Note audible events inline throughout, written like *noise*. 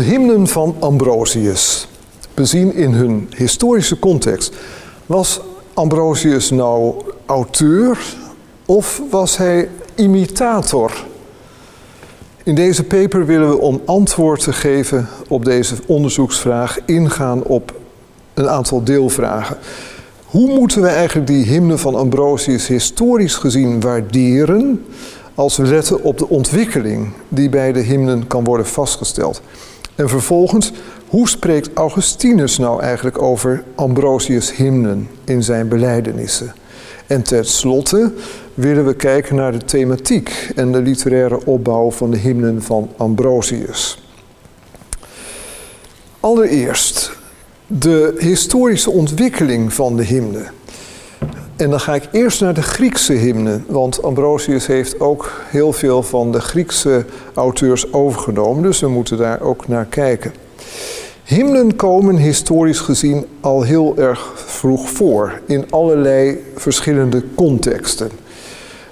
De hymnen van Ambrosius, bezien in hun historische context. Was Ambrosius nou auteur of was hij imitator? In deze paper willen we om antwoord te geven op deze onderzoeksvraag ingaan op een aantal deelvragen. Hoe moeten we eigenlijk die hymne van Ambrosius historisch gezien waarderen als we letten op de ontwikkeling die bij de hymnen kan worden vastgesteld? En vervolgens, hoe spreekt Augustinus nou eigenlijk over Ambrosius hymnen in zijn belijdenissen? En tenslotte willen we kijken naar de thematiek en de literaire opbouw van de hymnen van Ambrosius. Allereerst de historische ontwikkeling van de hymne. En dan ga ik eerst naar de Griekse hymne, want Ambrosius heeft ook heel veel van de Griekse auteurs overgenomen, dus we moeten daar ook naar kijken. Hymnen komen historisch gezien al heel erg vroeg voor, in allerlei verschillende contexten.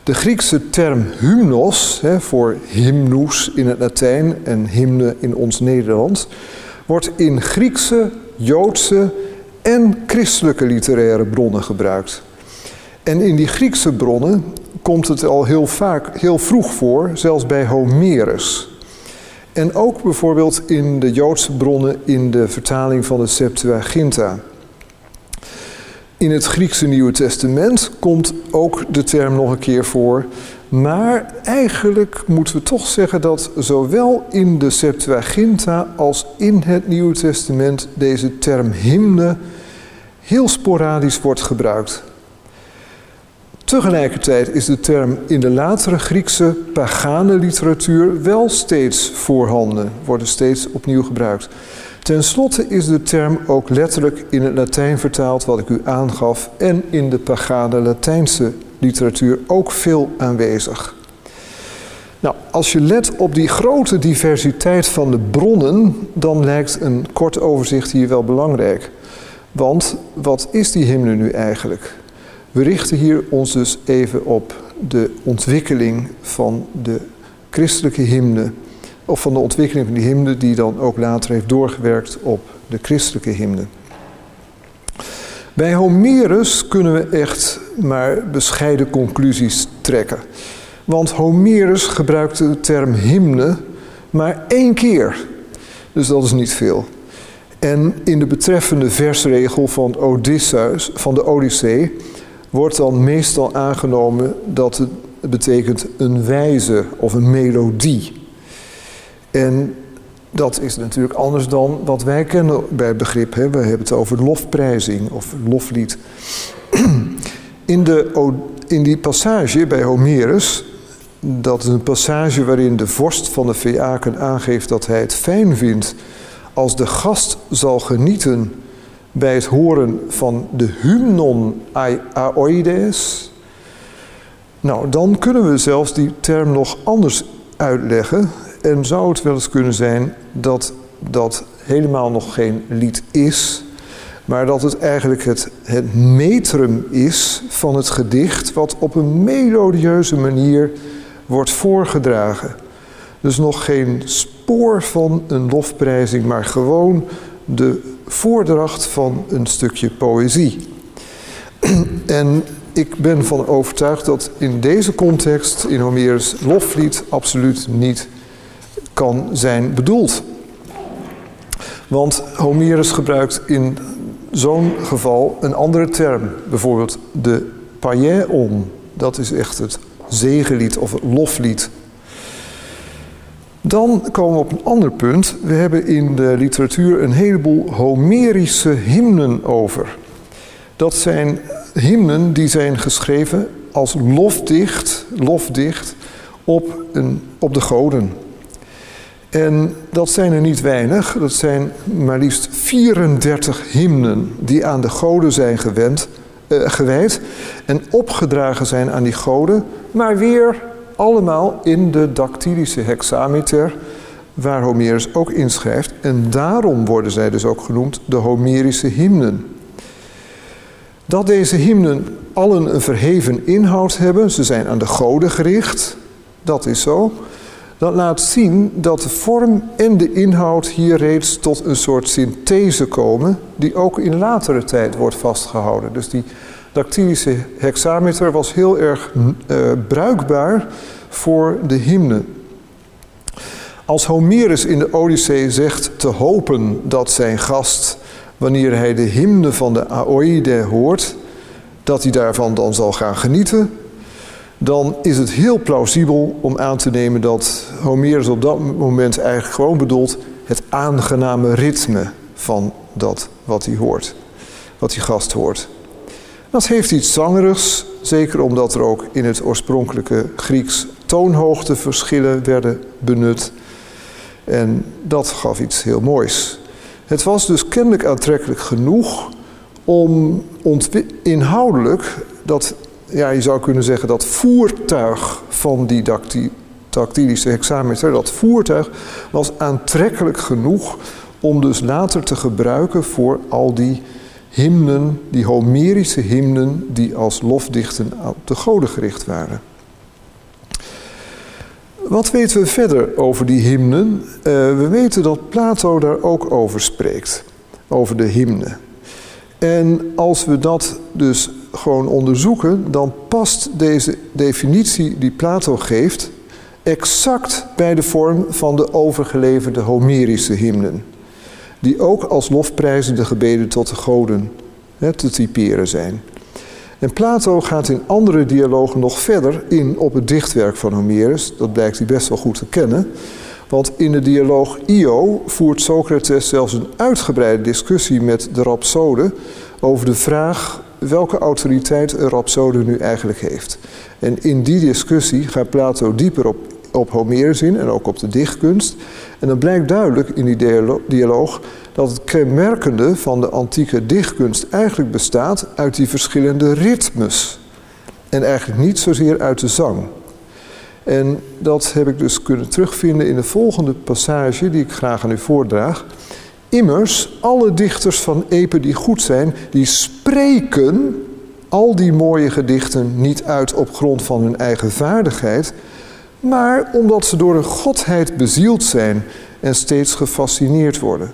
De Griekse term hymnos, voor hymnus in het Latijn en hymne in ons Nederlands, wordt in Griekse, Joodse en christelijke literaire bronnen gebruikt. En in die Griekse bronnen komt het al heel vaak, heel vroeg voor, zelfs bij Homerus. En ook bijvoorbeeld in de Joodse bronnen in de vertaling van de Septuaginta. In het Griekse Nieuwe Testament komt ook de term nog een keer voor. Maar eigenlijk moeten we toch zeggen dat zowel in de Septuaginta als in het Nieuwe Testament deze term hymne heel sporadisch wordt gebruikt. Tegelijkertijd is de term in de latere Griekse pagane literatuur wel steeds voorhanden, worden steeds opnieuw gebruikt. Ten slotte is de term ook letterlijk in het Latijn vertaald, wat ik u aangaf, en in de pagane Latijnse literatuur ook veel aanwezig. Nou, als je let op die grote diversiteit van de bronnen, dan lijkt een kort overzicht hier wel belangrijk. Want wat is die hymne nu eigenlijk? We richten hier ons dus even op de ontwikkeling van de christelijke hymne. Of van de ontwikkeling van die hymne die dan ook later heeft doorgewerkt op de christelijke hymne. Bij Homerus kunnen we echt maar bescheiden conclusies trekken. Want Homerus gebruikte de term hymne maar één keer. Dus dat is niet veel. En in de betreffende versregel van, Odysseus, van de Odyssee wordt dan meestal aangenomen dat het betekent een wijze of een melodie. En dat is natuurlijk anders dan wat wij kennen bij begrip. We hebben het over lofprijzing of loflied. *clears throat* In, de, in die passage bij Homerus, dat is een passage waarin de vorst van de Feaken aangeeft dat hij het fijn vindt als de gast zal genieten bij het horen van de hymnon aoides. Nou, dan kunnen we zelfs die term nog anders uitleggen. En zou het wel eens kunnen zijn dat dat helemaal nog geen lied is, maar dat het eigenlijk het, het metrum is van het gedicht, wat op een melodieuze manier wordt voorgedragen. Dus nog geen spoor van een lofprijzing, maar gewoon de voordracht van een stukje poëzie. *clears throat* En ik ben van overtuigd dat in deze context, in Homerus loflied, absoluut niet kan zijn bedoeld. Want Homerus gebruikt in zo'n geval een andere term. Bijvoorbeeld de paieon. Dat is echt het zegenlied of loflied. Dan komen we op een ander punt. We hebben in de literatuur een heleboel Homerische hymnen over. Dat zijn hymnen die zijn geschreven als lofdicht, lofdicht op, een, op de goden. En dat zijn er niet weinig. Dat zijn maar liefst 34 hymnen die aan de goden zijn gewend, uh, gewijd en opgedragen zijn aan die goden, maar weer allemaal in de dactylische hexameter, waar Homerus ook inschrijft. En daarom worden zij dus ook genoemd de Homerische hymnen. Dat deze hymnen allen een verheven inhoud hebben, ze zijn aan de goden gericht, dat is zo. Dat laat zien dat de vorm en de inhoud hier reeds tot een soort synthese komen, die ook in latere tijd wordt vastgehouden. Dus die dactylische hexameter was heel erg uh, bruikbaar voor de hymne. Als Homerus in de Odyssee zegt te hopen dat zijn gast, wanneer hij de hymne van de Aoide hoort, dat hij daarvan dan zal gaan genieten, dan is het heel plausibel om aan te nemen dat Homerus op dat moment eigenlijk gewoon bedoelt het aangename ritme van dat wat hij hoort, wat die gast hoort. Dat heeft iets zangerigs, zeker omdat er ook in het oorspronkelijke Grieks toonhoogteverschillen werden benut. En dat gaf iets heel moois. Het was dus kennelijk aantrekkelijk genoeg om inhoudelijk dat, ja, je zou kunnen zeggen, dat voertuig van die dactylische hexameter, dat voertuig was aantrekkelijk genoeg om dus later te gebruiken voor al die hymnen, die Homerische hymnen die als lofdichten op de goden gericht waren. Wat weten we verder over die hymnen? Uh, we weten dat Plato daar ook over spreekt, over de hymne. En als we dat dus gewoon onderzoeken, dan past deze definitie die Plato geeft exact bij de vorm van de overgeleverde Homerische hymnen die ook als lofprijzende gebeden tot de goden hè, te typeren zijn. En Plato gaat in andere dialogen nog verder in op het dichtwerk van Homerus. Dat blijkt hij best wel goed te kennen. Want in de dialoog Io voert Socrates zelfs een uitgebreide discussie met de rhapsode over de vraag welke autoriteit een rhapsode nu eigenlijk heeft. En in die discussie gaat Plato dieper op, op Homerus in en ook op de dichtkunst. En dan blijkt duidelijk in die dialoog dat het kenmerkende van de antieke dichtkunst eigenlijk bestaat uit die verschillende ritmes. En eigenlijk niet zozeer uit de zang. En dat heb ik dus kunnen terugvinden in de volgende passage die ik graag aan u voordraag. Immers, alle dichters van Epe die goed zijn, die spreken al die mooie gedichten niet uit op grond van hun eigen vaardigheid, maar omdat ze door een godheid bezield zijn en steeds gefascineerd worden.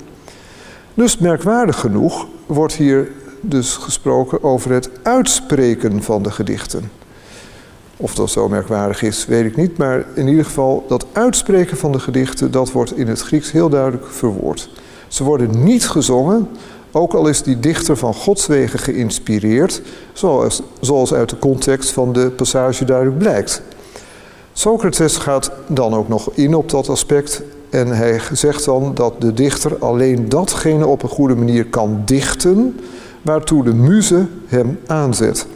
Dus merkwaardig genoeg wordt hier dus gesproken over het uitspreken van de gedichten. Of dat zo merkwaardig is, weet ik niet, maar in ieder geval dat uitspreken van de gedichten, dat wordt in het Grieks heel duidelijk verwoord. Ze worden niet gezongen, ook al is die dichter van Gods wegen geïnspireerd, zoals, zoals uit de context van de passage duidelijk blijkt. Socrates gaat dan ook nog in op dat aspect en hij zegt dan dat de dichter alleen datgene op een goede manier kan dichten waartoe de muze hem aanzet.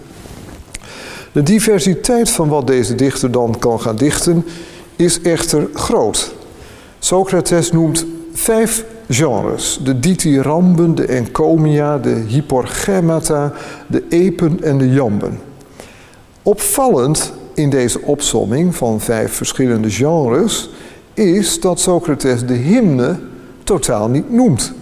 De diversiteit van wat deze dichter dan kan gaan dichten is echter groot. Socrates noemt vijf genres. De dithyramben, de encomia, de hyporgemata, de epen en de jamben. Opvallend in deze opsomming van vijf verschillende genres is dat Socrates de hymne totaal niet noemt.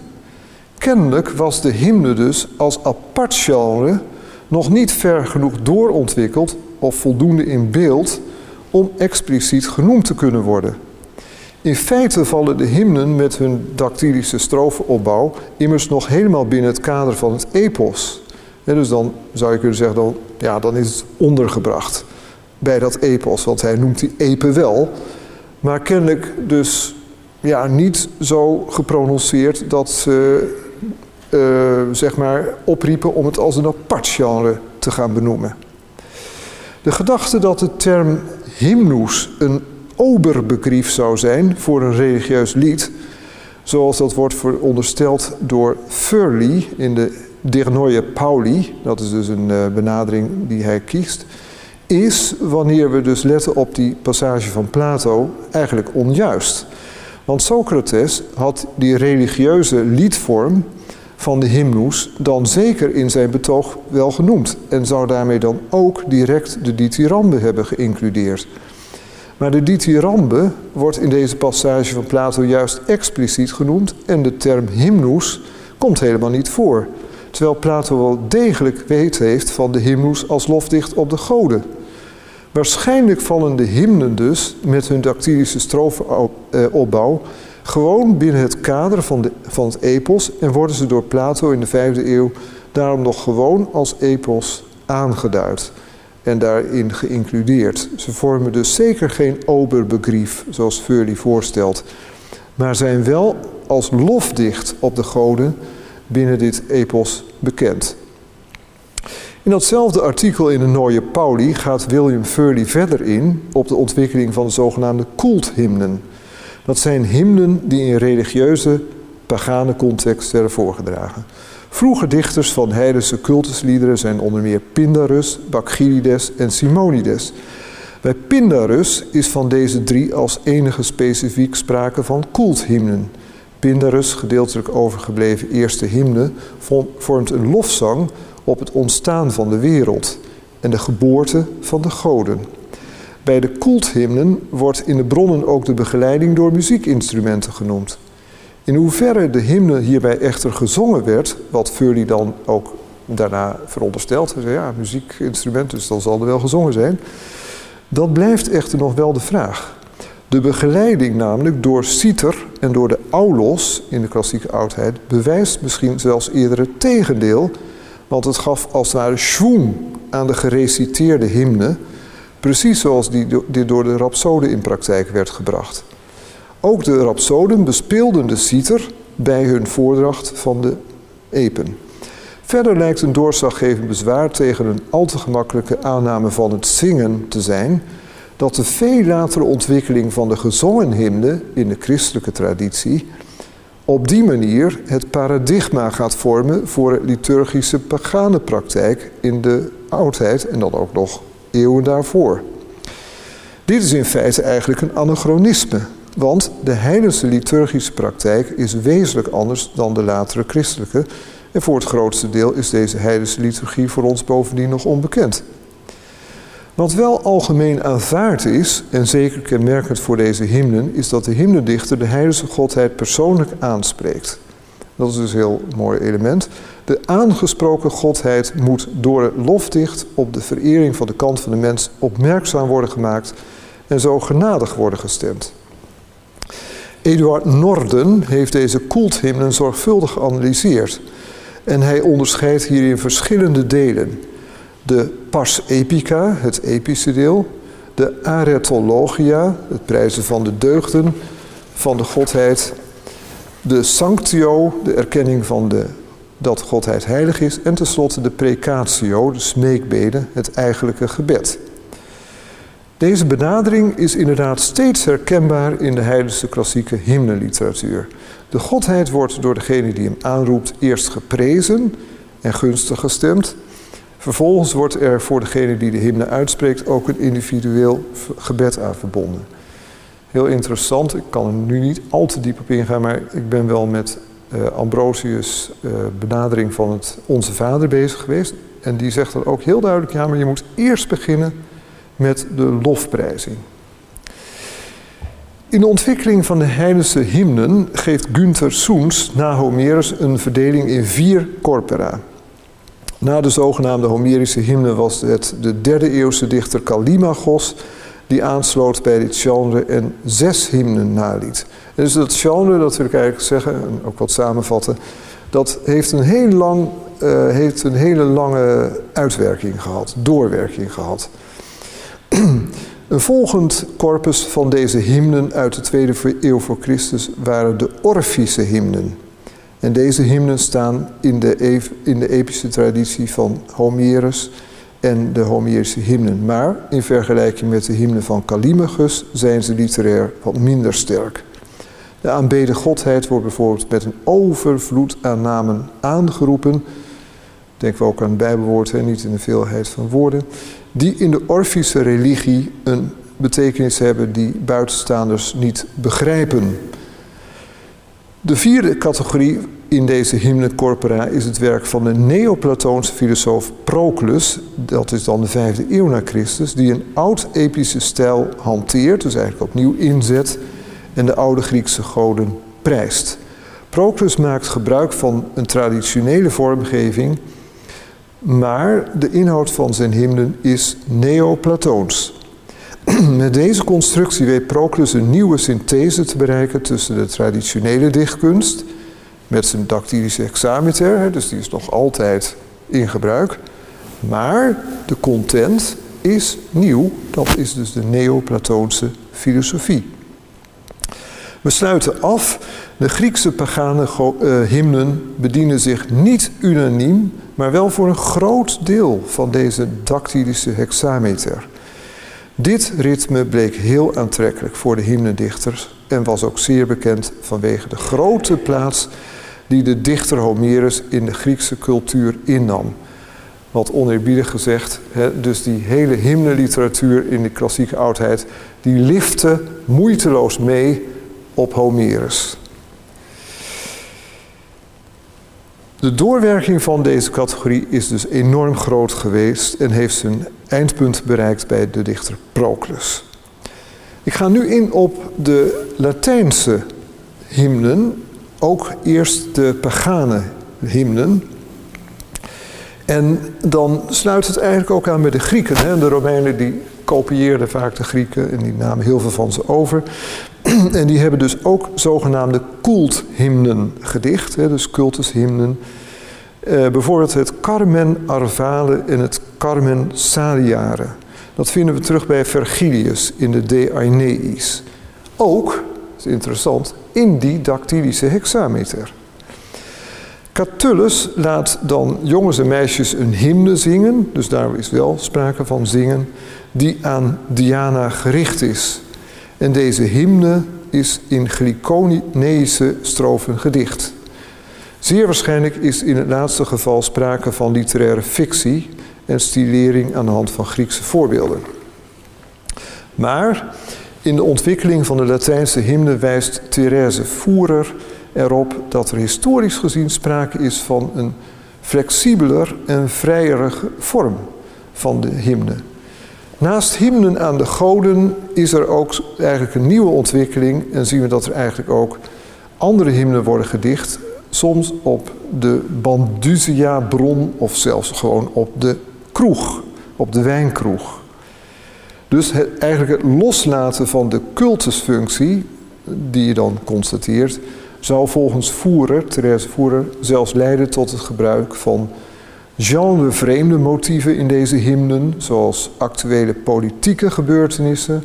Kennelijk was de hymne dus als apart genre nog niet ver genoeg doorontwikkeld of voldoende in beeld om expliciet genoemd te kunnen worden. In feite vallen de hymnen met hun dactylische strofenopbouw immers nog helemaal binnen het kader van het epos. dus dan zou je kunnen zeggen, dan, ja, dan is het ondergebracht bij dat epos, want hij noemt die epen wel, maar kennelijk dus ja, niet zo geprononceerd dat ze uh, zeg maar opriepen om het als een apart genre te gaan benoemen. De gedachte dat de term hymnus een oberbegrief zou zijn voor een religieus lied, zoals dat wordt verondersteld door Furley in de Der Neue Pauli, dat is dus een uh, benadering die hij kiest, is, wanneer we dus letten op die passage van Plato, eigenlijk onjuist. Want Socrates had die religieuze liedvorm van de hymnus dan zeker in zijn betoog wel genoemd en zou daarmee dan ook direct de dithyrambe hebben geïncludeerd. Maar de dithyrambe wordt in deze passage van Plato juist expliciet genoemd en de term hymnus komt helemaal niet voor. Terwijl Plato wel degelijk weet heeft van de hymnus als lofdicht op de goden. Waarschijnlijk vallen de hymnen dus met hun dactylische strofeopbouw gewoon binnen het kader van, de, van het epos en worden ze door Plato in de vijfde eeuw daarom nog gewoon als epos aangeduid en daarin geïncludeerd. Ze vormen dus zeker geen oberbegrief zoals Furley voorstelt, maar zijn wel als lofdicht op de goden binnen dit epos bekend. In datzelfde artikel in de Nooie Pauli gaat William Furley verder in op de ontwikkeling van de zogenaamde culthymnen. Dat zijn hymnen die in religieuze, pagane context werden voorgedragen. Vroege dichters van heidense cultusliederen zijn onder meer Pindarus, Bacchides en Simonides. Bij Pindarus is van deze drie als enige specifiek sprake van culthymnen. Pindarus, gedeeltelijk overgebleven eerste hymne, vormt een lofzang op het ontstaan van de wereld en de geboorte van de goden. Bij de culthymnen wordt in de bronnen ook de begeleiding door muziekinstrumenten genoemd. In hoeverre de hymne hierbij echter gezongen werd, wat Furley dan ook daarna veronderstelt, hij zei ja, muziekinstrument, dus dan zal er wel gezongen zijn, dat blijft echter nog wel de vraag. De begeleiding namelijk door citer en door de aulos in de klassieke oudheid bewijst misschien zelfs eerder het tegendeel, want het gaf als het ware schwung aan de gereciteerde hymne, precies zoals die, door de rapsode in praktijk werd gebracht. Ook de rapsoden bespeelden de citer bij hun voordracht van de epen. Verder lijkt een doorslaggevend bezwaar tegen een al te gemakkelijke aanname van het zingen te zijn dat de veel latere ontwikkeling van de gezongen hymne in de christelijke traditie op die manier het paradigma gaat vormen voor liturgische pagane praktijk in de oudheid en dan ook nog eeuwen daarvoor. Dit is in feite eigenlijk een anachronisme, want de heidense liturgische praktijk is wezenlijk anders dan de latere christelijke en voor het grootste deel is deze heidense liturgie voor ons bovendien nog onbekend. Wat wel algemeen aanvaard is, en zeker kenmerkend voor deze hymnen, is dat de hymnedichter de heilige godheid persoonlijk aanspreekt. Dat is dus een heel mooi element. De aangesproken godheid moet door het lofdicht op de verering van de kant van de mens opmerkzaam worden gemaakt en zo genadig worden gestemd. Eduard Norden heeft deze culthymnen zorgvuldig geanalyseerd en hij onderscheidt hierin verschillende delen de pars epica, het epische deel, de aretologia, het prijzen van de deugden van de godheid, de sanctio, de erkenning van de, dat godheid heilig is, en tenslotte de precatio, de smeekbeden, het eigenlijke gebed. Deze benadering is inderdaad steeds herkenbaar in de heidense klassieke hymneliteratuur. De godheid wordt door degene die hem aanroept eerst geprezen en gunstig gestemd, Vervolgens wordt er voor degene die de hymne uitspreekt ook een individueel gebed aan verbonden. Heel interessant, ik kan er nu niet al te diep op ingaan, maar ik ben wel met uh, Ambrosius' uh, benadering van het Onze Vader bezig geweest. En die zegt dan ook heel duidelijk, ja, maar je moet eerst beginnen met de lofprijzing. In de ontwikkeling van de heidense hymnen geeft Günther Soens na Homerus een verdeling in vier corpora. Na de zogenaamde Homerische hymne was het de derde eeuwse dichter Callimachos die aansloot bij dit genre en zes hymnen naliet. Dus dat genre, dat wil ik eigenlijk zeggen, en ook wat samenvatten, dat heeft een, heel lang, uh, heeft een hele lange uitwerking gehad, doorwerking gehad. *clears throat* een volgend corpus van deze hymnen uit de tweede eeuw voor Christus waren de Orfische hymnen. En deze hymnen staan in de, in de epische traditie van Homerus en de Homerische hymnen. Maar in vergelijking met de hymnen van Callimachus zijn ze literair wat minder sterk. De aanbeden godheid wordt bijvoorbeeld met een overvloed aan namen aangeroepen. Denken we ook aan het hè, niet in de veelheid van woorden. Die in de Orfische religie een betekenis hebben die buitenstaanders niet begrijpen. De vierde categorie in deze hymne corpora is het werk van de Neoplatoonse filosoof Proclus, dat is dan de vijfde eeuw na Christus, die een oud-epische stijl hanteert, dus eigenlijk opnieuw inzet en de oude Griekse goden prijst. Proclus maakt gebruik van een traditionele vormgeving, maar de inhoud van zijn hymnen is neoplatoons. *clears throat* Met deze constructie weet Proclus een nieuwe synthese te bereiken tussen de traditionele dichtkunst, met zijn dactylische hexameter, dus die is nog altijd in gebruik, maar de content is nieuw, dat is dus de Neoplatoonse filosofie. We sluiten af. De Griekse pagane uh, hymnen bedienen zich niet unaniem, maar wel voor een groot deel van deze dactylische hexameter. Dit ritme bleek heel aantrekkelijk voor de hymnendichters en was ook zeer bekend vanwege de grote plaats die de dichter Homerus in de Griekse cultuur innam. Wat oneerbiedig gezegd, hè, dus die hele hymneliteratuur in de klassieke oudheid, die lifte moeiteloos mee op Homerus. De doorwerking van deze categorie is dus enorm groot geweest en heeft zijn eindpunt bereikt bij de dichter Proclus. Ik ga nu in op de Latijnse hymnen, ook eerst de pagane hymnen. En dan sluit het eigenlijk ook aan bij de Grieken. Hè? De Romeinen die kopieerden vaak de Grieken en die namen heel veel van ze over. *clears throat* en die hebben dus ook zogenaamde culthymnen gedicht, hè, dus cultushymnen. Uh, bijvoorbeeld het Carmen Arvale en het Carmen Saliare. Dat vinden we terug bij Vergilius in de De Aeneis. Ook, dat is interessant, in die dactylische hexameter. Catullus laat dan jongens en meisjes een hymne zingen, dus daar is wel sprake van zingen, die aan Diana gericht is. En deze hymne is in Glyconische strofen gedicht. Zeer waarschijnlijk is in het laatste geval sprake van literaire fictie en stilering aan de hand van Griekse voorbeelden. Maar in de ontwikkeling van de Latijnse hymne wijst Therese Voerer erop dat er historisch gezien sprake is van een flexibeler en vrijere vorm van de hymne. Naast hymnen aan de goden is er ook eigenlijk een nieuwe ontwikkeling en zien we dat er eigenlijk ook andere hymnen worden gedicht, soms op de Banduzia-bron of zelfs gewoon op de kroeg, op de wijnkroeg. Dus eigenlijk het loslaten van de cultusfunctie, die je dan constateert, zou volgens Voerer, Therese Voerer, zelfs leiden tot het gebruik van genre-vreemde motieven in deze hymnen, zoals actuele politieke gebeurtenissen,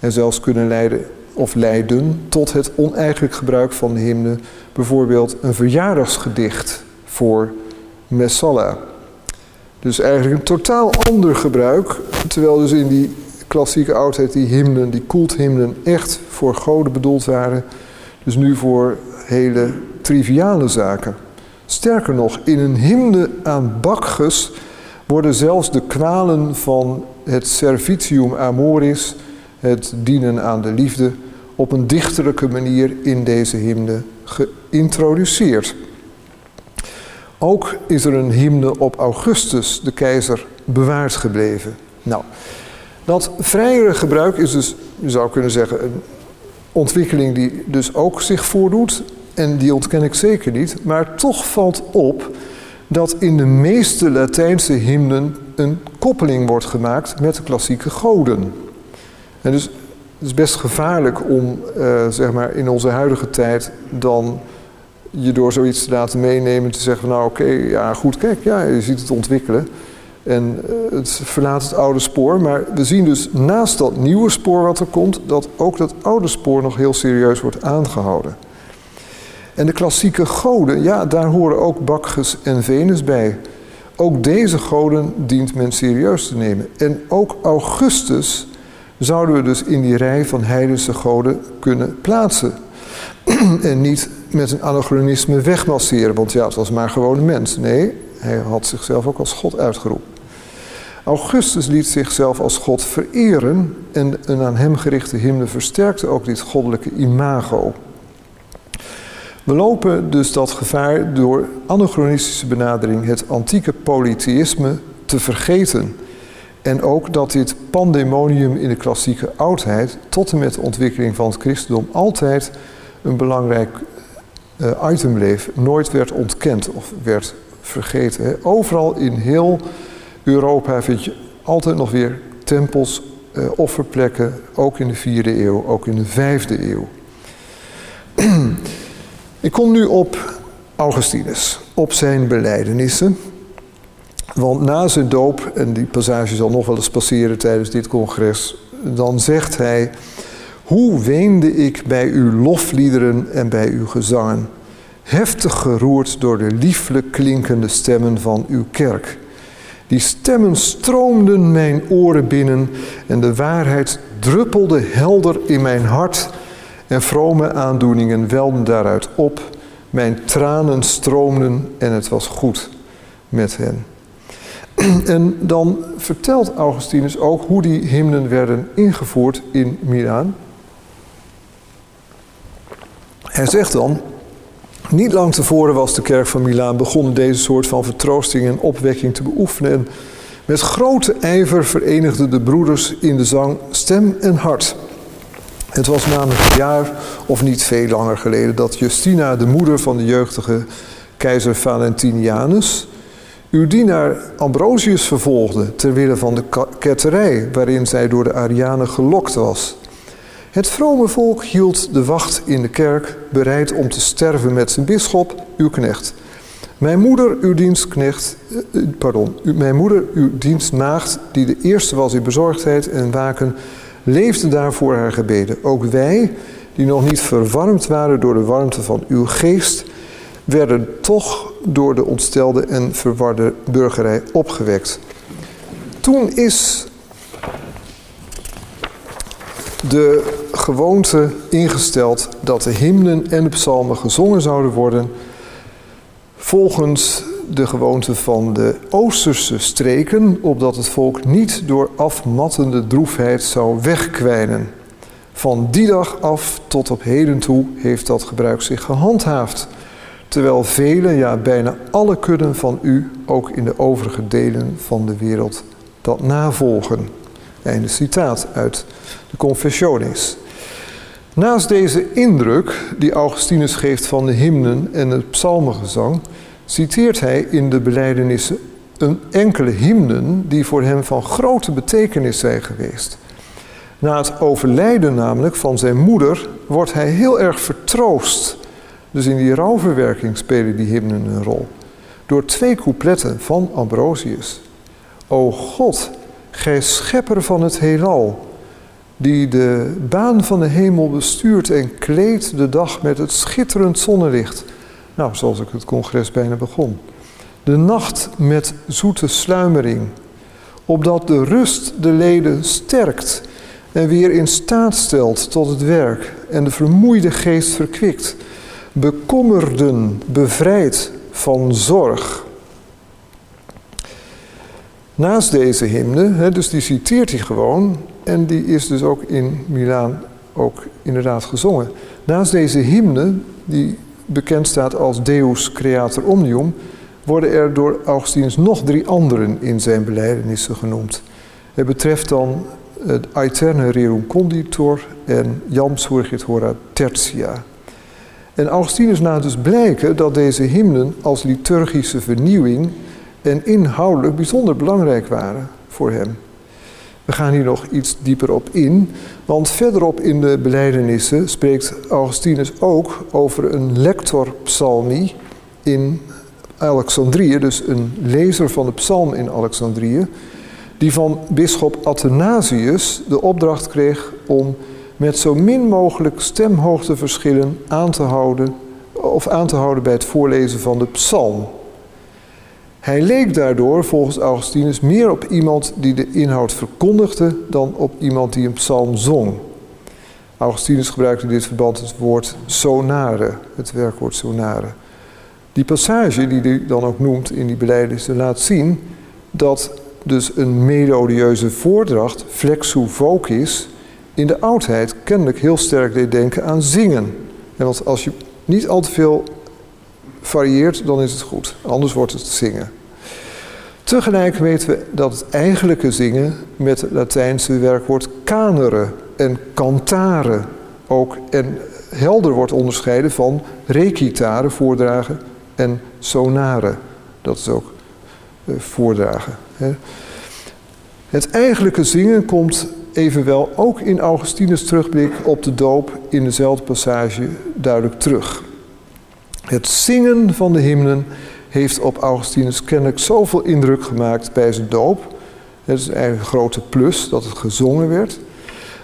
en zelfs kunnen leiden of leiden tot het oneigenlijk gebruik van de hymne, bijvoorbeeld een verjaardagsgedicht voor Messala. Dus eigenlijk een totaal ander gebruik, terwijl dus in die klassieke oudheid die hymnen, die culthymnen, echt voor goden bedoeld waren, dus nu voor hele triviale zaken. Sterker nog, in een hymne aan Bacchus worden zelfs de kwalen van het servitium amoris, het dienen aan de liefde, op een dichterlijke manier in deze hymne geïntroduceerd. Ook is er een hymne op Augustus, de keizer, bewaard gebleven. Nou, dat vrijere gebruik is dus, je zou kunnen zeggen, een ontwikkeling die dus ook zich voordoet en die ontken ik zeker niet, maar toch valt op dat in de meeste Latijnse hymnen een koppeling wordt gemaakt met de klassieke goden. En dus het is best gevaarlijk om, uh, zeg maar, in onze huidige tijd dan je door zoiets te laten meenemen te zeggen van nou oké, ja goed, kijk, ja, je ziet het ontwikkelen. En uh, het verlaat het oude spoor, maar we zien dus naast dat nieuwe spoor wat er komt, dat ook dat oude spoor nog heel serieus wordt aangehouden. En de klassieke goden, ja, daar horen ook Bacchus en Venus bij. Ook deze goden dient men serieus te nemen. En ook Augustus zouden we dus in die rij van heidense goden kunnen plaatsen. *clears throat* en niet met een anachronisme wegmasseren, want ja, het was maar gewoon een mens. Nee, hij had zichzelf ook als God uitgeroepen. Augustus liet zichzelf als God vereren en een aan hem gerichte hymne versterkte ook dit goddelijke imago. We lopen dus dat gevaar door anachronistische benadering het antieke polytheïsme te vergeten. En ook dat dit pandemonium in de klassieke oudheid tot en met de ontwikkeling van het christendom altijd een belangrijk uh, item bleef, nooit werd ontkend of werd vergeten. Overal in heel Europa vind je altijd nog weer tempels eh, offerplekken, ook in de vierde eeuw, ook in de vijfde eeuw. *clears throat* Ik kom nu op Augustinus, op zijn belijdenissen. Want na zijn doop, en die passage zal nog wel eens passeren tijdens dit congres, dan zegt hij: Hoe weende ik bij uw lofliederen en bij uw gezangen, heftig geroerd door de lieflijk klinkende stemmen van uw kerk. Die stemmen stroomden mijn oren binnen en de waarheid druppelde helder in mijn hart en vrome aandoeningen welden daaruit op. Mijn tranen stroomden en het was goed met hen. *clears throat* En dan vertelt Augustinus ook hoe die hymnen werden ingevoerd in Milaan. Hij zegt dan, niet lang tevoren was de kerk van Milaan begonnen deze soort van vertroosting en opwekking te beoefenen. En met grote ijver verenigden de broeders in de zang stem en hart. Het was namelijk een jaar of niet veel langer geleden dat Justina, de moeder van de jeugdige keizer Valentinianus, uw dienaar Ambrosius vervolgde ter wille van de ketterij waarin zij door de Arianen gelokt was. Het vrome volk hield de wacht in de kerk, bereid om te sterven met zijn bisschop, uw knecht. Mijn moeder, uw dienstknecht, eh, pardon, mijn moeder, uw dienstmaagd, die de eerste was in bezorgdheid en waken, leefde daarvoor haar gebeden. Ook wij, die nog niet verwarmd waren door de warmte van uw geest, werden toch door de ontstelde en verwarde burgerij opgewekt. Toen is de gewoonte ingesteld dat de hymnen en de psalmen gezongen zouden worden volgens de gewoonte van de Oosterse streken, opdat het volk niet door afmattende droefheid zou wegkwijnen. Van die dag af tot op heden toe heeft dat gebruik zich gehandhaafd, terwijl vele, ja bijna alle kudden van u, ook in de overige delen van de wereld, dat navolgen. Einde citaat uit de Confessiones. Naast deze indruk die Augustinus geeft van de hymnen en het psalmengezang, citeert hij in de belijdenissen een enkele hymnen die voor hem van grote betekenis zijn geweest. Na het overlijden namelijk van zijn moeder wordt hij heel erg vertroost. Dus in die rouwverwerking spelen die hymnen een rol. Door twee coupletten van Ambrosius. O God, gij schepper van het heelal, die de baan van de hemel bestuurt en kleedt de dag met het schitterend zonnelicht nou, zoals ik het congres bijna begon. De nacht met zoete sluimering, opdat de rust de leden sterkt en weer in staat stelt tot het werk en de vermoeide geest verkwikt, bekommerden bevrijd van zorg. Naast deze hymne, dus die citeert hij gewoon en die is dus ook in Milaan ook inderdaad gezongen. Naast deze hymne, die bekend staat als Deus Creator Omnium, worden er door Augustinus nog drie anderen in zijn belijdenissen genoemd. Het betreft dan het Aeterne Rerum Conditor en Jam Surgit Hora Tertia. En Augustinus laat dus blijken dat deze hymnen als liturgische vernieuwing en inhoudelijk bijzonder belangrijk waren voor hem. We gaan hier nog iets dieper op in, want verderop in de belijdenissen spreekt Augustinus ook over een lector psalmi in Alexandrië, dus een lezer van de psalm in Alexandrië, die van bisschop Athanasius de opdracht kreeg om met zo min mogelijk stemhoogteverschillen aan te houden of aan te houden bij het voorlezen van de psalm. Hij leek daardoor volgens Augustinus meer op iemand die de inhoud verkondigde dan op iemand die een psalm zong. Augustinus gebruikte in dit verband het woord sonare, het werkwoord sonare. Die passage die hij dan ook noemt in die beleidenissen laat zien dat dus een melodieuze voordracht, flexu vocis, in de oudheid kennelijk heel sterk deed denken aan zingen. En want als je niet al te veel varieert, dan is het goed. Anders wordt het zingen. Tegelijk weten we dat het eigenlijke zingen met het Latijnse werkwoord canere en cantare ook en helder wordt onderscheiden van recitare, voordragen, en sonare, dat is ook eh, voordragen. Het eigenlijke zingen komt evenwel ook in Augustinus terugblik op de doop in dezelfde passage duidelijk terug. Het zingen van de hymnen heeft op Augustinus kennelijk zoveel indruk gemaakt bij zijn doop. Het is eigenlijk een grote plus dat het gezongen werd.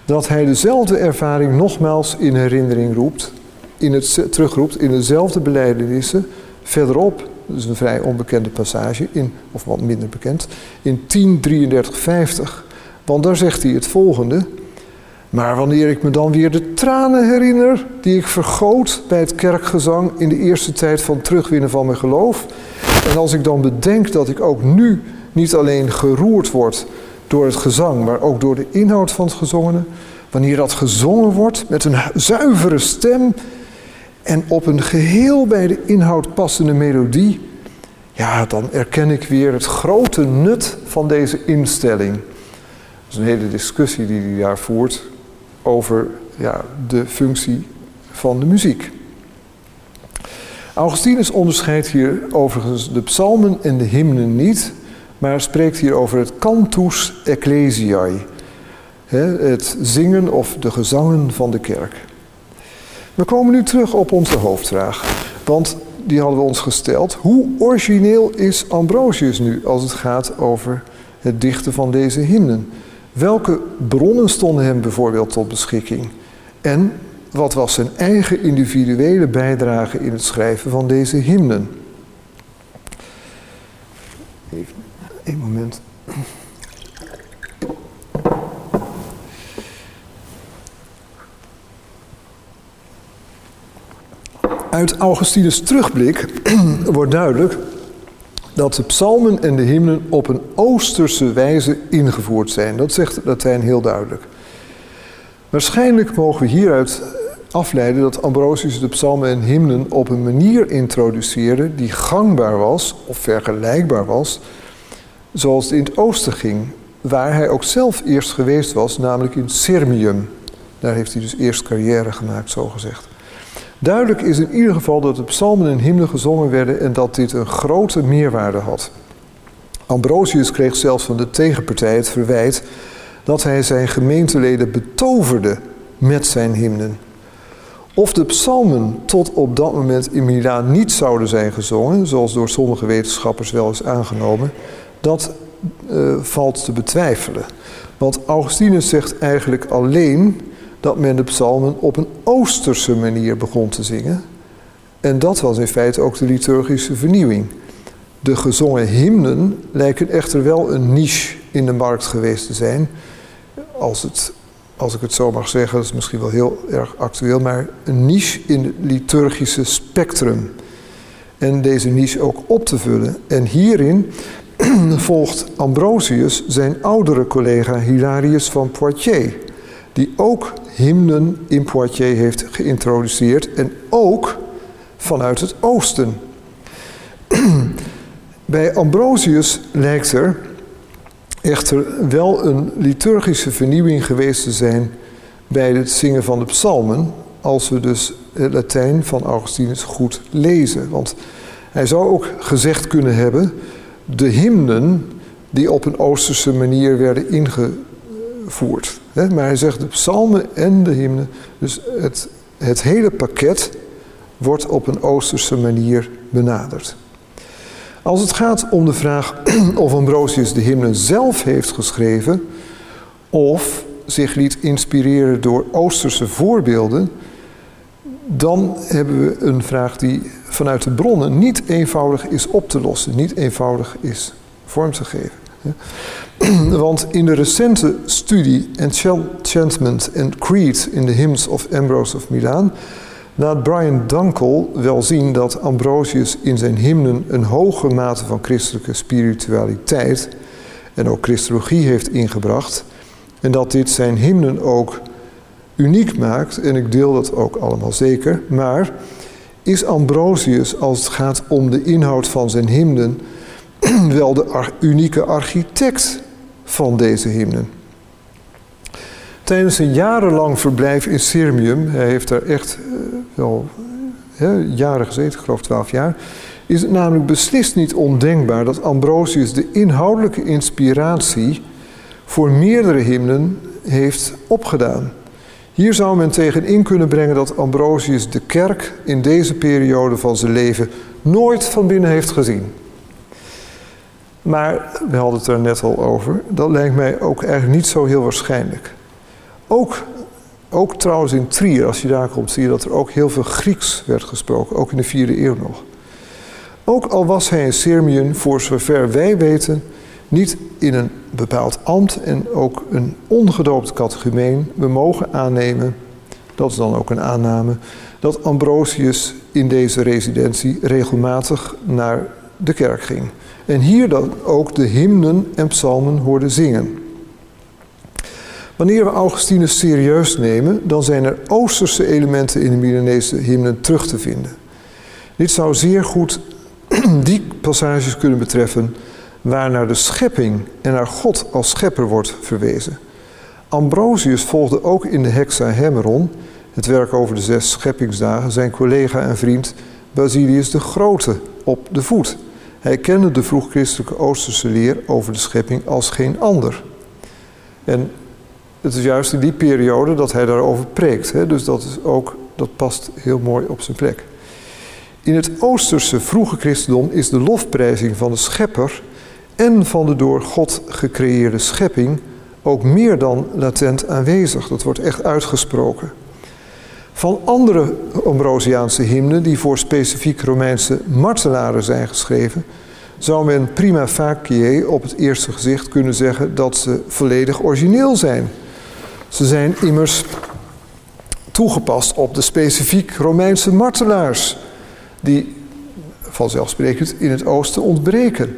Dat hij dezelfde ervaring nogmaals in herinnering roept, in het, terugroept in dezelfde beleidenissen verderop. Dat is een vrij onbekende passage, in, of wat minder bekend, in 103350. Want daar zegt hij het volgende. Maar wanneer ik me dan weer de tranen herinner die ik vergoot bij het kerkgezang in de eerste tijd van terugwinnen van mijn geloof. En als ik dan bedenk dat ik ook nu niet alleen geroerd word door het gezang, maar ook door de inhoud van het gezongene. Wanneer dat gezongen wordt met een zuivere stem en op een geheel bij de inhoud passende melodie, ja, dan erken ik weer het grote nut van deze instelling. Dat is een hele discussie die hij daar voert over ja, de functie van de muziek. Augustinus onderscheidt hier overigens de psalmen en de hymnen niet, maar spreekt hier over het cantus ecclesiae, het zingen of de gezangen van de kerk. We komen nu terug op onze hoofdvraag, want die hadden we ons gesteld. Hoe origineel is Ambrosius nu als het gaat over het dichten van deze hymnen? Welke bronnen stonden hem bijvoorbeeld tot beschikking? En wat was zijn eigen individuele bijdrage in het schrijven van deze hymnen? Even een moment. Uit Augustinus terugblik wordt duidelijk dat de psalmen en de hymnen op een oosterse wijze ingevoerd zijn. Dat zegt Latijn heel duidelijk. Waarschijnlijk mogen we hieruit afleiden dat Ambrosius de psalmen en hymnen op een manier introduceerde die gangbaar was of vergelijkbaar was zoals het in het oosten ging, waar hij ook zelf eerst geweest was, namelijk in Sirmium. Daar heeft hij dus eerst carrière gemaakt, zo gezegd. Duidelijk is in ieder geval dat de psalmen en hymnen gezongen werden en dat dit een grote meerwaarde had. Ambrosius kreeg zelfs van de tegenpartij het verwijt dat hij zijn gemeenteleden betoverde met zijn hymnen. Of de psalmen tot op dat moment in Milaan niet zouden zijn gezongen, zoals door sommige wetenschappers wel is aangenomen, dat uh, valt te betwijfelen. Want Augustinus zegt eigenlijk alleen dat men de psalmen op een oosterse manier begon te zingen. En dat was in feite ook de liturgische vernieuwing. De gezongen hymnen lijken echter wel een niche in de markt geweest te zijn. Als, het, als ik het zo mag zeggen, dat is misschien wel heel erg actueel, maar een niche in het liturgische spectrum. En deze niche ook op te vullen. En hierin *clears throat* volgt Ambrosius zijn oudere collega Hilarius van Poitiers, die ook hymnen in Poitiers heeft geïntroduceerd en ook vanuit het oosten. *clears throat* Bij Ambrosius lijkt er echter wel een liturgische vernieuwing geweest te zijn bij het zingen van de psalmen, als we dus het Latijn van Augustinus goed lezen. Want hij zou ook gezegd kunnen hebben de hymnen die op een Oosterse manier werden ingevoerd. Maar hij zegt de psalmen en de hymnen, dus het, het hele pakket wordt op een Oosterse manier benaderd. Als het gaat om de vraag *clears throat* of Ambrosius de hymnen zelf heeft geschreven of zich liet inspireren door Oosterse voorbeelden, dan hebben we een vraag die vanuit de bronnen niet eenvoudig is op te lossen, niet eenvoudig is vorm te geven. *clears throat* Want in de recente studie Enchantment and Creed in the Hymns of Ambrose of Milaan laat Brian Dunkel wel zien dat Ambrosius in zijn hymnen een hoge mate van christelijke spiritualiteit en ook christologie heeft ingebracht en dat dit zijn hymnen ook uniek maakt, en ik deel dat ook allemaal zeker, maar is Ambrosius, als het gaat om de inhoud van zijn hymnen, *clears throat* wel de unieke architect van deze hymnen. Tijdens een jarenlang verblijf in Sirmium, hij heeft daar echt uh, wel jaren gezeten, ik geloof twaalf jaar, is het namelijk beslist niet ondenkbaar dat Ambrosius de inhoudelijke inspiratie voor meerdere hymnen heeft opgedaan. Hier zou men tegen in kunnen brengen dat Ambrosius de kerk in deze periode van zijn leven nooit van binnen heeft gezien. Maar we hadden het er net al over. Dat lijkt mij ook eigenlijk niet zo heel waarschijnlijk. Ook, ook trouwens in Trier, als je daar komt, zie je dat er ook heel veel Grieks werd gesproken, ook in de vierde eeuw nog. Ook al was hij in Sirmium, voor zover wij weten, niet in een bepaald ambt en ook een ongedoopt catechumeen, we mogen aannemen, dat is dan ook een aanname, dat Ambrosius in deze residentie regelmatig naar de kerk ging. En hier dan ook de hymnen en psalmen hoorde zingen. Wanneer we Augustinus serieus nemen, dan zijn er Oosterse elementen in de Milanese hymnen terug te vinden. Dit zou zeer goed *clears throat* die passages kunnen betreffen waar naar de schepping en naar God als schepper wordt verwezen. Ambrosius volgde ook in de Hexahemeron, het werk over de zes scheppingsdagen, zijn collega en vriend Basilius de Grote op de voet. Hij kende de vroeg-christelijke Oosterse leer over de schepping als geen ander. En het is juist in die periode dat hij daarover preekt. Hè? Dus dat, is ook, dat past heel mooi op zijn plek. In het Oosterse vroege christendom is de lofprijzing van de schepper en van de door God gecreëerde schepping ook meer dan latent aanwezig. Dat wordt echt uitgesproken. Van andere Ambrosiaanse hymnen die voor specifiek Romeinse martelaren zijn geschreven, zou men prima facie op het eerste gezicht kunnen zeggen dat ze volledig origineel zijn. Ze zijn immers toegepast op de specifiek Romeinse martelaars, die vanzelfsprekend in het oosten ontbreken.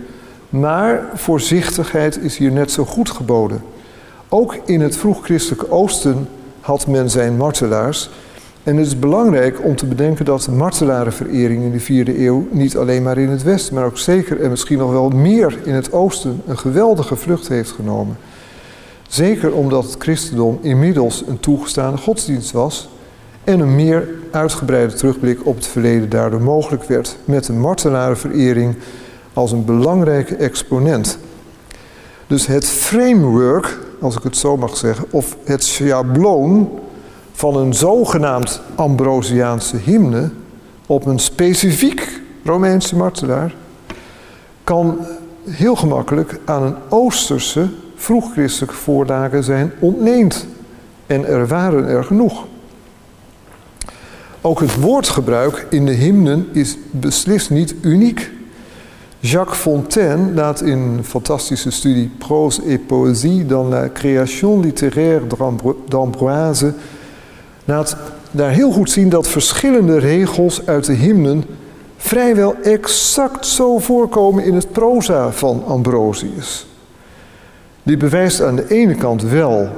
Maar voorzichtigheid is hier net zo goed geboden. Ook in het vroeg-christelijke oosten had men zijn martelaars. En het is belangrijk om te bedenken dat de martelarenverering in de vierde eeuw niet alleen maar in het westen, maar ook zeker en misschien nog wel meer in het oosten een geweldige vlucht heeft genomen. Zeker omdat het christendom inmiddels een toegestaande godsdienst was en een meer uitgebreide terugblik op het verleden daardoor mogelijk werd met de martelarenverering als een belangrijke exponent. Dus het framework, als ik het zo mag zeggen, of het schabloon van een zogenaamd Ambrosiaanse hymne op een specifiek Romeinse martelaar, kan heel gemakkelijk aan een Oosterse vroegchristelijke voorlagen zijn ontleend. En er waren er genoeg. Ook het woordgebruik in de hymnen is beslist niet uniek. Jacques Fontaine laat in een fantastische studie Prose et Poésie dans la création littéraire d'Ambroise laat daar heel goed zien dat verschillende regels uit de hymnen vrijwel exact zo voorkomen in het proza van Ambrosius. Dit bewijst aan de ene kant wel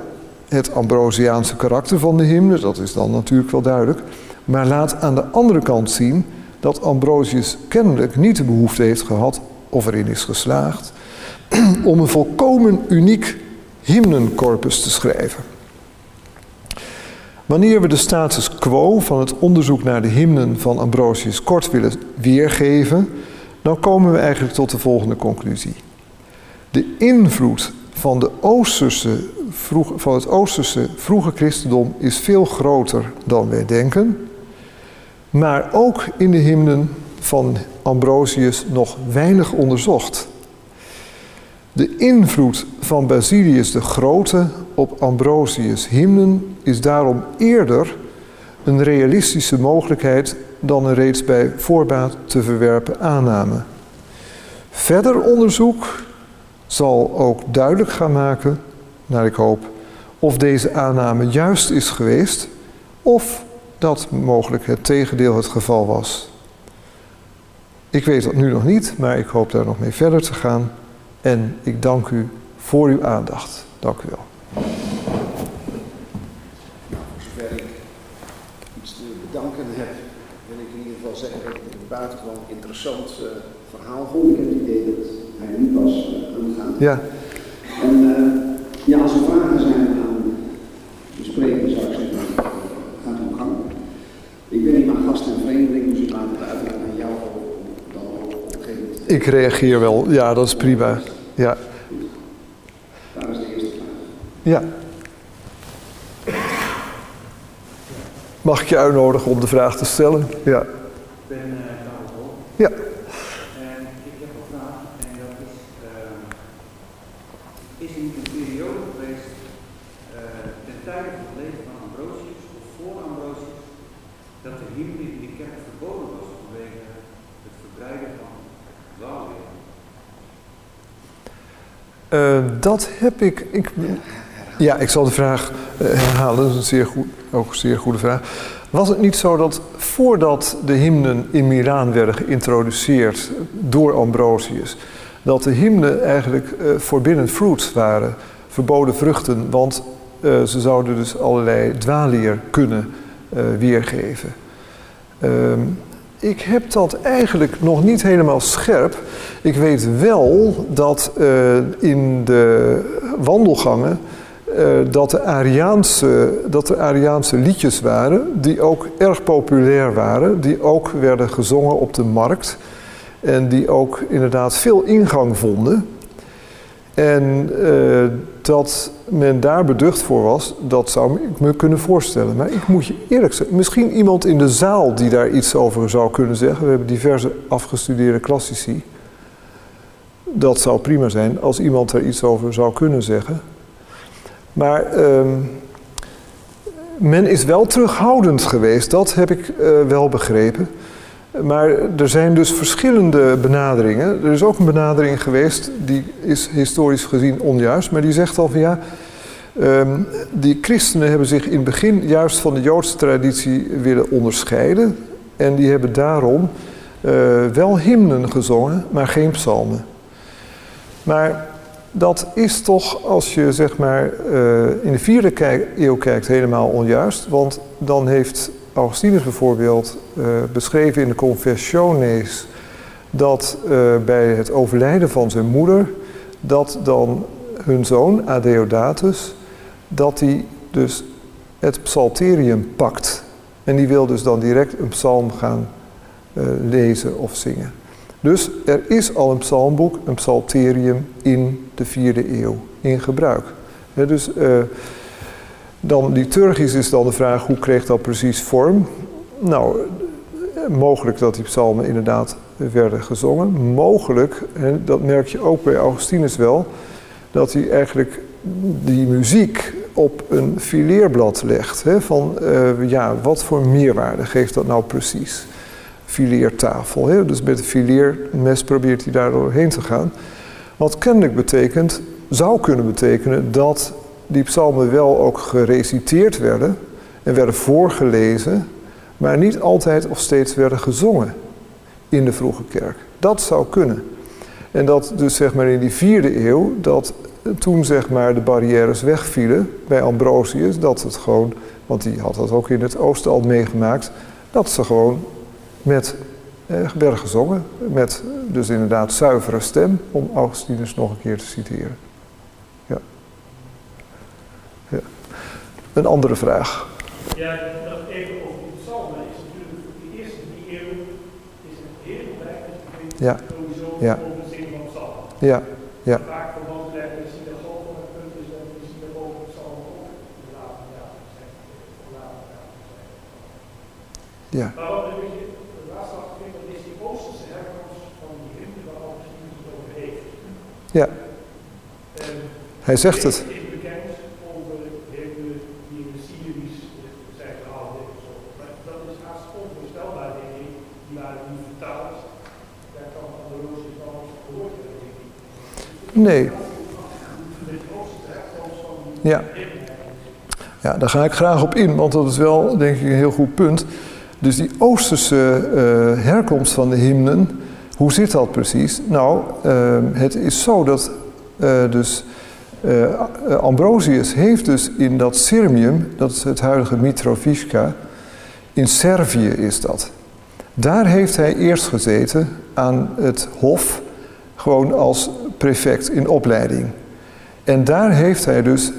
het Ambrosiaanse karakter van de hymne, dat is dan natuurlijk wel duidelijk, maar laat aan de andere kant zien dat Ambrosius kennelijk niet de behoefte heeft gehad, of erin is geslaagd, *clears throat* om een volkomen uniek hymnencorpus te schrijven. Wanneer we de status quo van het onderzoek naar de hymnen van Ambrosius kort willen weergeven, dan komen we eigenlijk tot de volgende conclusie. De invloed van, de Oosterse, vroeg, van het Oosterse vroege christendom is veel groter dan wij denken, maar ook in de hymnen van Ambrosius nog weinig onderzocht. De invloed van Basilius de Grote op Ambrosius' hymnen is daarom eerder een realistische mogelijkheid dan een reeds bij voorbaat te verwerpen aanname. Verder onderzoek zal ook duidelijk gaan maken, naar ik hoop, of deze aanname juist is geweest of dat mogelijk het tegendeel het geval was. Ik weet dat nu nog niet, maar ik hoop daar nog mee verder te gaan. En ik dank u voor uw aandacht. Dank u wel. interessant uh, verhaal vond. Ik heb het idee dat hij nu pas uh. Ja. En eh, ja, als er vragen zijn aan de spreker, zou ik zeggen, gaat om gang. Ik ben niet maar gast en vreemdeling, dus ik laat het uiteraard aan jou dan op een gegeven moment. Ik reageer wel, ja, dat is prima. Ja. Daar is de eerste vraag. Ja. Mag ik je uitnodigen om de vraag te stellen? Ja. Ja. En ik heb een vraag en dat is, uh, is er niet een periode geweest uh, ten tijde van het leven van Ambrosius of voor Ambrosius dat de hymne in de kerk verboden was vanwege het verbreiden van dwaalleer? dat heb ik, ik ja, ik zal de vraag uh, herhalen. Dat is een zeer goed, ook een zeer goede vraag. Was het niet zo dat voordat de hymnen in Milaan werden geïntroduceerd door Ambrosius, dat de hymnen eigenlijk uh, forbidden fruits waren, verboden vruchten, want uh, ze zouden dus allerlei dwalier kunnen weergeven. Ehm, ik heb dat eigenlijk nog niet helemaal scherp. Ik weet wel dat in de wandelgangen dat, de Ariaanse, dat er Ariaanse liedjes waren die ook erg populair waren, die ook werden gezongen op de markt en die ook inderdaad veel ingang vonden. En uh, dat men daar beducht voor was, dat zou ik me kunnen voorstellen. Maar ik moet je eerlijk zeggen, misschien iemand in de zaal die daar iets over zou kunnen zeggen. We hebben diverse afgestudeerde klassici. Dat zou prima zijn als iemand er iets over zou kunnen zeggen. Maar um, men is wel terughoudend geweest, dat heb ik uh, wel begrepen. Maar er zijn dus verschillende benaderingen. Er is ook een benadering geweest, die is historisch gezien onjuist, maar die zegt al van ja, um, die christenen hebben zich in het begin juist van de Joodse traditie willen onderscheiden. En die hebben daarom uh, wel hymnen gezongen, maar geen psalmen. Maar dat is toch, als je zeg maar uh, in de vierde eeuw kijkt, helemaal onjuist. Want dan heeft Augustinus bijvoorbeeld uh, beschreven in de Confessiones dat uh, bij het overlijden van zijn moeder, dat dan hun zoon Adeodatus, dat hij dus het psalterium pakt. En die wil dus dan direct een psalm gaan lezen of zingen. Dus er is al een psalmboek, een psalterium in de vierde eeuw in gebruik. Dus uh, dan liturgisch is dan de vraag hoe kreeg dat precies vorm? Nou, mogelijk dat die psalmen inderdaad werden gezongen. Mogelijk, dat merk je ook bij Augustinus wel, dat hij eigenlijk die muziek op een fileerblad legt. Van uh, ja, wat voor meerwaarde geeft dat nou precies? fileertafel. Dus met een fileermes probeert hij daar doorheen te gaan. Wat kennelijk betekent, zou kunnen betekenen dat die psalmen wel ook gereciteerd werden en werden voorgelezen, maar niet altijd of steeds werden gezongen in de vroege kerk. Dat zou kunnen. En dat dus zeg maar in die vierde eeuw, dat toen zeg maar de barrières wegvielen bij Ambrosius, dat het gewoon, want die had dat ook in het oosten al meegemaakt, dat ze gewoon met werden gezongen, met dus inderdaad zuivere stem, om Augustinus nog een keer te citeren. Ja. ja. Een andere vraag. Ja, nog even over die psalmen. Is natuurlijk de eerste drie eeuwen is het heel belangrijk dat je ja. sowieso ja. over het zingen van psalmen. Ja, ja. Vaak verband leggen de synagoge met punt is dat de synagoge psalmen ook de later jaren zijn. Ja. Maar wat een beetje gehoord hebben, denk ik. Nee. Ja. Ja, daar ga ik graag op in, want dat is wel, denk ik, een heel goed punt. Dus die Oosterse uh, herkomst van de hymnen, hoe zit dat precies? Nou, uh, het is zo dat uh, dus Ambrosius heeft dus in dat Sirmium, dat is het huidige Mitrovica, in Servië is dat. Daar heeft hij eerst gezeten aan het hof, gewoon als prefect in opleiding. En daar heeft hij dus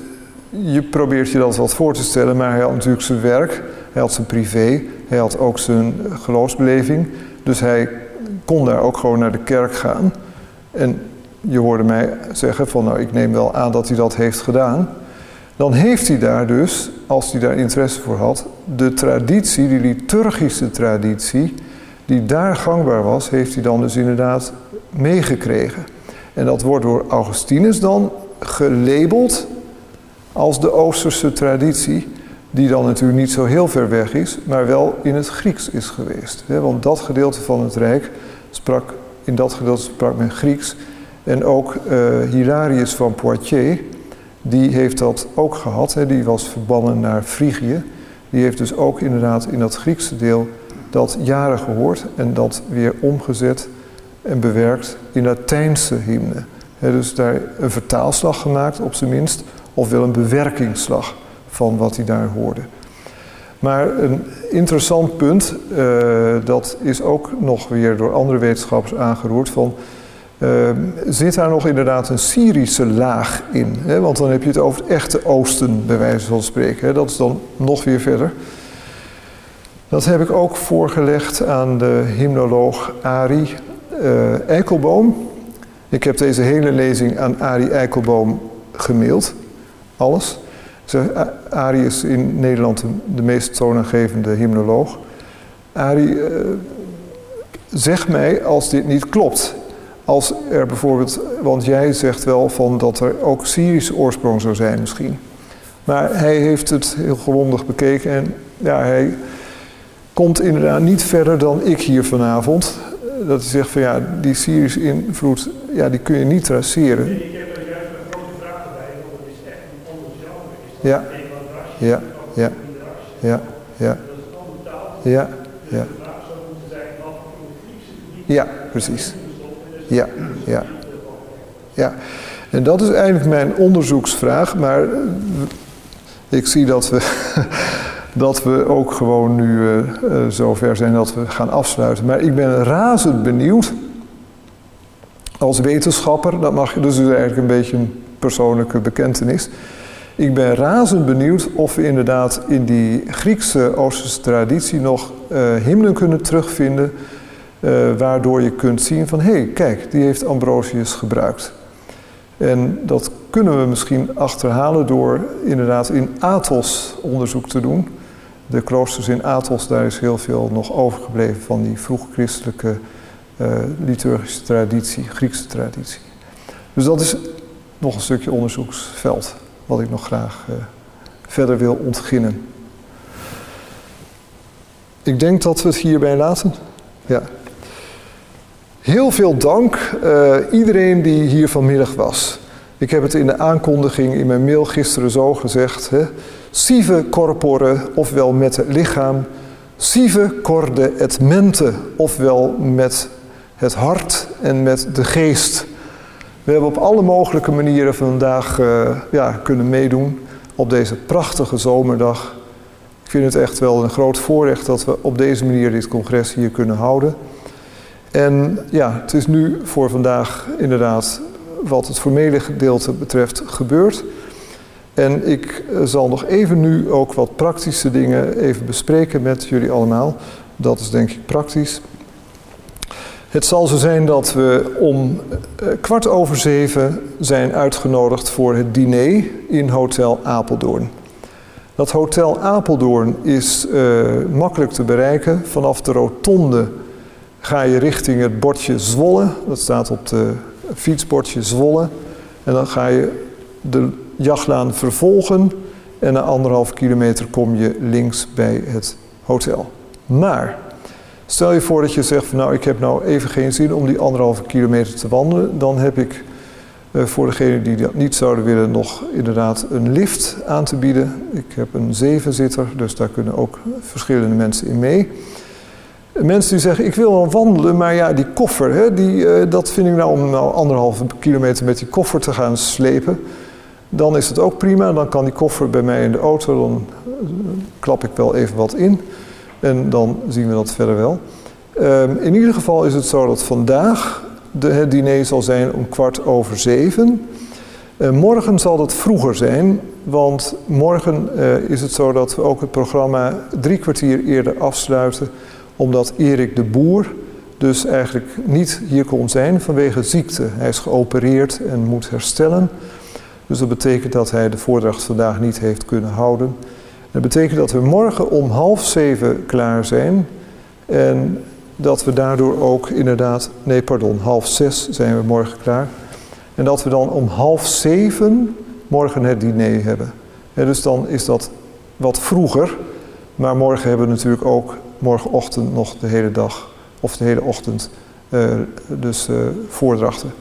je probeert je dat wat voor te stellen, maar hij had natuurlijk zijn werk, hij had zijn privé, hij had ook zijn geloofsbeleving. Dus hij kon daar ook gewoon naar de kerk gaan. En je hoorde mij zeggen van nou ik neem wel aan dat hij dat heeft gedaan. dan heeft hij daar dus, als hij daar interesse voor had, de traditie, die liturgische traditie, die daar gangbaar was, heeft hij dan dus inderdaad meegekregen. En dat wordt door Augustinus dan gelabeld als de Oosterse traditie, die dan natuurlijk niet zo heel ver weg is, maar wel in het Grieks is geweest. Want dat gedeelte van het Rijk sprak, in dat gedeelte sprak men Grieks. En ook uh, Hilarius van Poitiers, die heeft dat ook gehad. Hè. Die was verbannen naar Frigië. Die heeft dus ook inderdaad in dat Griekse deel dat jaren gehoord en dat weer omgezet en bewerkt in Latijnse hymne. dus daar een vertaalslag gemaakt op zijn minst, of wel een bewerkingsslag van wat hij daar hoorde. Maar een interessant punt, uh, dat is ook nog weer door andere wetenschappers aangeroerd, van uh, zit daar nog inderdaad een Syrische laag in? Hè? Want dan heb je het over het echte oosten, bij wijze van spreken. Dat is dan nog weer verder. Dat heb ik ook voorgelegd aan de hymnoloog Ari uh, Eikelboom. Ik heb deze hele lezing aan Ari Eikelboom gemaild. Alles. Ari is in Nederland de, meest toonaangevende hymnoloog. Ari, uh, zeg mij als dit niet klopt. Als er bijvoorbeeld, want jij zegt wel van dat er ook Syrische oorsprong zou zijn misschien. Maar hij heeft het heel grondig bekeken en ja, hij komt inderdaad niet verder dan ik hier vanavond. Dat hij zegt van ja, die Syrische invloed, ja, die kun je niet traceren. Nee, ik heb er juist een grote vraag bij, want het is echt een ander genre. Is ja. Ja, ja, ja, ja. Ja, ja. Ja, precies. Ja, ja. Ja, en dat is eigenlijk mijn onderzoeksvraag, maar eh, ik zie dat we, *laughs* dat we ook gewoon nu uh, zover zijn dat we gaan afsluiten. Maar ik ben razend benieuwd, als wetenschapper, dat mag dus eigenlijk een beetje een persoonlijke bekentenis. Ik ben razend benieuwd of we inderdaad in die Griekse Oosterse traditie nog uh, hymnen kunnen terugvinden uh, waardoor je kunt zien van hé, hey, kijk, die heeft Ambrosius gebruikt. En dat kunnen we misschien achterhalen door inderdaad in Athos onderzoek te doen. De kloosters in Athos, daar is heel veel nog overgebleven van die vroeg-christelijke uh, liturgische traditie, Griekse traditie. Dus dat is nog een stukje onderzoeksveld wat ik nog graag uh, verder wil ontginnen. Ik denk dat we het hierbij laten. Ja. Heel veel dank uh, iedereen die hier vanmiddag was. Ik heb het in de aankondiging in mijn mail gisteren zo gezegd. Hè? Sive corpore, ofwel met het lichaam. Sive corde et mente, ofwel met het hart en met de geest. We hebben op alle mogelijke manieren vandaag uh, ja, kunnen meedoen op deze prachtige zomerdag. Ik vind het echt wel een groot voorrecht dat we op deze manier dit congres hier kunnen houden. En ja, het is nu voor vandaag inderdaad wat het formele gedeelte betreft gebeurd. En ik zal nog even nu ook wat praktische dingen even bespreken met jullie allemaal. Dat is denk ik praktisch. Het zal zo zijn dat we om kwart over zeven zijn uitgenodigd voor het diner in Hotel Apeldoorn. Dat Hotel Apeldoorn is uh, makkelijk te bereiken vanaf de rotonde ga je richting het bordje Zwolle. Dat staat op de fietsbordje Zwolle. En dan ga je de jachtlaan vervolgen. En na anderhalf kilometer kom je links bij het hotel. Maar stel je voor dat je zegt nou ik heb nou even geen zin om die anderhalve kilometer te wandelen. Dan heb ik uh, voor degenen die dat niet zouden willen nog inderdaad een lift aan te bieden. Ik heb een zevenzitter, dus daar kunnen ook verschillende mensen in mee. Mensen die zeggen, ik wil wel wandelen, maar ja, die koffer, hè, die, uh, dat vind ik nou om nou anderhalve kilometer met die koffer te gaan slepen. Dan is het ook prima, dan kan die koffer bij mij in de auto, dan uh, klap ik wel even wat in. En dan zien we dat verder wel. Um, in ieder geval is het zo dat vandaag de, het diner zal zijn om kwart over zeven. Uh, morgen zal het vroeger zijn, want morgen is het zo dat we ook het programma drie kwartier eerder afsluiten omdat Erik de Boer dus eigenlijk niet hier kon zijn vanwege ziekte. Hij is geopereerd en moet herstellen. Dus dat betekent dat hij de voordracht vandaag niet heeft kunnen houden. Dat betekent dat we morgen om half zeven klaar zijn. En dat we daardoor ook inderdaad, nee pardon, half zes zijn we morgen klaar. En dat we dan om half zeven morgen het diner hebben. dus dan is dat wat vroeger. Maar morgen hebben we natuurlijk ook morgenochtend nog de hele dag of de hele ochtend uh, dus uh, voordrachten.